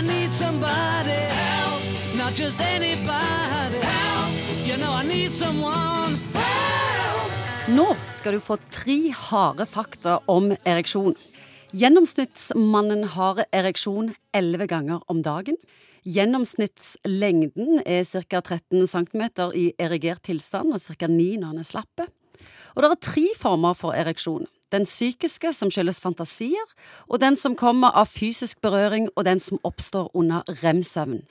Need somebody help, not just anybody help. You know I need someone help. Nå skal du få tre harde fakta om ereksjon. Gjennomsnittsmannen har ereksjon 11 ganger om dagen. Gjennomsnittslengden er ca. 13 cm i erigert tilstand og ca. 9 når han er slappe. Og det er tre former for ereksjon. Den psykiske, som skyldes fantasier, og den som kommer av fysisk berøring, og den som oppstår under rem-søvn.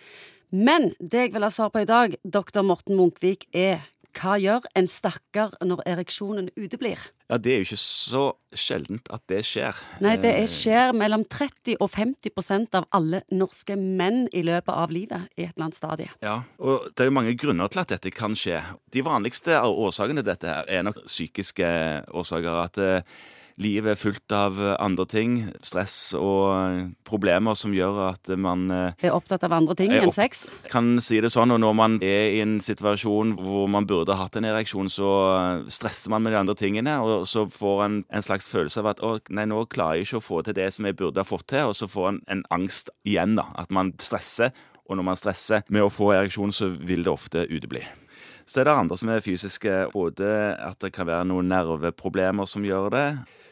Men det jeg vil ha svar på i dag, doktor Morten Munkvik, er hva gjør en stakkar når ereksjonen uteblir? Ja, Det er jo ikke så sjeldent at det skjer. Nei, det Eh, er skjer mellom 30 og 50 prosent av alle norske menn i løpet av livet i et eller annet stadie. Ja, og Det er jo mange grunner til at dette kan skje. De vanligste av årsakene til dette her er nok psykiske årsaker. At eh, livet er fullt av andre ting, stress og problemer som gjør at man eh, Er opptatt av andre ting enn sex. kan si det sånn, og når man er i en situasjon hvor man burde hatt en ereksjon, så eh, stresser man med de andre tingene, og så får en en slags følelse av at å, nei, nå klarer jeg ikke å få til det som jeg burde ha fått til, og så får en en angst igjen, da. At man stresser, og når man stresser med å få ereksjon, så vil det ofte utebli. Så er det andre som er fysiske, både at det kan være noen nerveproblemer som gjør det,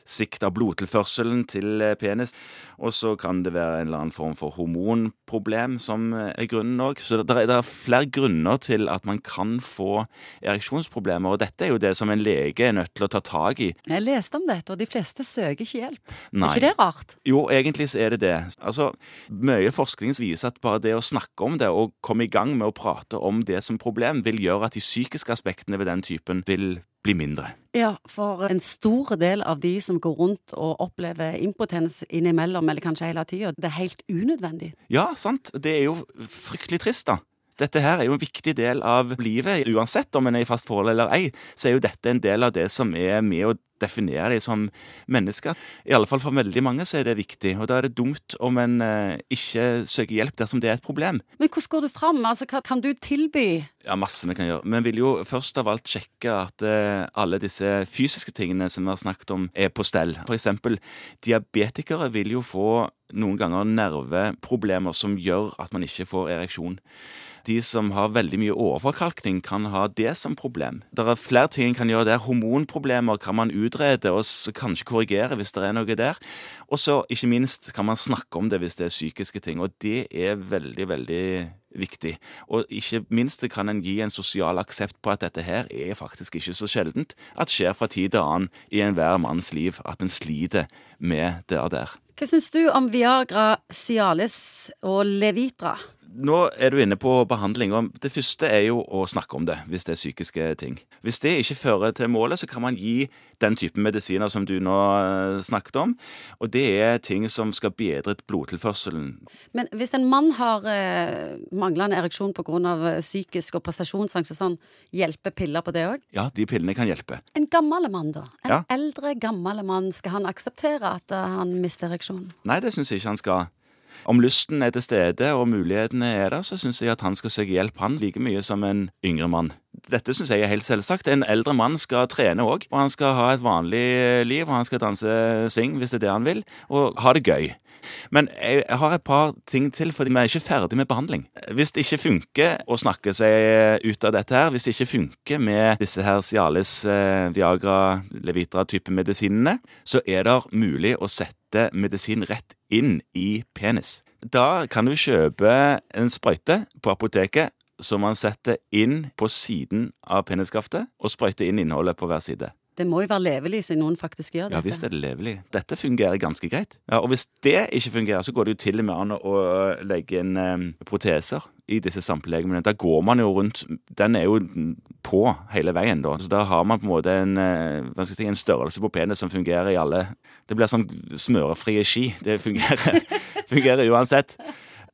svikt av blodtilførselen til eh, penis, og så kan det være en eller annen form for hormonproblem som eh, er grunnen òg. Så det er, det er flere grunner til at man kan få ereksjonsproblemer, og dette er jo det som en lege er nødt til å ta tak i. Jeg leste om dette, og de fleste søker ikke hjelp. Nei. Er ikke det rart? Jo, egentlig så er det det. Altså, Mye forskning viser at bare det å snakke om det og komme i gang med å prate om det som problem, vil gjøre at de psykiske aspektene ved den typen vil bli mindre. Ja, for en stor del av de som går rundt og opplever impotens innimellom, eller kanskje hele tida, det er helt unødvendig. Ja, sant. Det er jo fryktelig trist, da. Dette her er jo en viktig del av livet. Uansett om en er i fast forhold eller ei, så er jo dette en del av det som er med å definere dem som mennesker. I alle fall for veldig mange så er det viktig, og da er det dumt om en eh, ikke søker hjelp dersom det er et problem. Men hvordan går du fram? Altså, hva kan du tilby? Ja, masse vi kan gjøre. Men vil jo først av alt sjekke at eh, alle disse fysiske tingene som vi har snakket om, er på stell. For eksempel, diabetikere vil jo få noen ganger nerveproblemer som gjør at man ikke får ereksjon. De som har veldig mye overforkalkning, kan ha det som problem. Det er flere ting en kan gjøre der. Hormonproblemer kan man utrede og kanskje korrigere hvis det er noe der. Og så, ikke minst, kan man snakke om det hvis det er psykiske ting. Og det er veldig, veldig viktig. Og ikke minst kan en gi en sosial aksept på at dette her er faktisk ikke så sjeldent at skjer fra tid til annen i enhver manns liv, at en sliter med det der. Hva syns du om Viagra, Cialis og Levitra? Nå er du inne på behandling, og det første er jo å snakke om det hvis det er psykiske ting. Hvis det ikke fører til målet, så kan man gi den typen medisiner som du nå eh, snakket om, og det er ting som skal bedre blodtilførselen. Men hvis en mann har eh, manglende ereksjon pga. psykisk og prestasjonsangst og sånn, hjelper piller på det òg? Ja, de pillene kan hjelpe. En gammel mann, da? En Ja. eldre, gammel mann, skal han akseptere at eh, han mister ereksjon? Nei, det syns jeg ikke han skal. Om lysten er til stede og mulighetene er der, så syns jeg at han skal søke hjelp, han like mye som en yngre mann. Dette syns jeg er helt selvsagt. En eldre mann skal trene òg, og han skal ha et vanlig liv, og han skal danse swing hvis det er det han vil, og ha det gøy. Men jeg har et par ting til, fordi vi er ikke ferdig med behandling. Hvis det ikke funker å snakke seg ut av dette her, hvis det ikke funker med disse her Cialis, eh, Viagra, Levitra-type medisinene, så er det mulig å sette medisin rett inn i penis. Da kan du kjøpe en sprøyte på apoteket som man setter inn på siden av penisskaftet, og sprøyter inn innholdet på hver side. Det må jo være levelig siden noen faktisk gjør dette. Ja visst er det levelig. Dette fungerer ganske greit. Ja, Og hvis det ikke fungerer, så går det jo til og med an å legge inn eh, proteser i disse samplelegemene. Da går man jo rundt Den er jo på hele veien, da. Så da har man på en måte en, eh, si, en størrelse på penis som fungerer i alle Det blir sånn smørefrie ski. Det fungerer, fungerer uansett.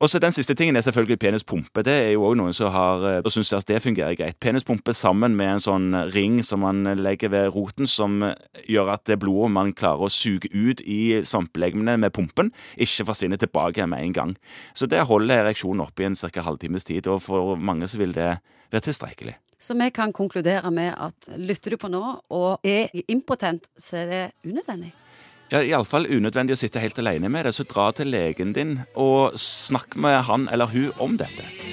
Og så Den siste tingen er selvfølgelig penispumpe. Det er jo òg noen som har eh, og syns at det fungerer greit. Penispumpe sammen med en sånn ring som man legger ved roten, som eh, gjør at det blodet man klarer å suge ut i svampelegemene med pumpen, ikke forsvinner tilbake med en gang. Så det holder ereksjonen oppe i en ca. halvtimes tid, og for mange så vil det være tilstrekkelig. Så vi kan konkludere med at lytter du på nå og er impotent, så er det unødvendig. Ja, Iallfall unødvendig å sitte helt alene med det, så dra til legen din og snakk med han eller hun om dette.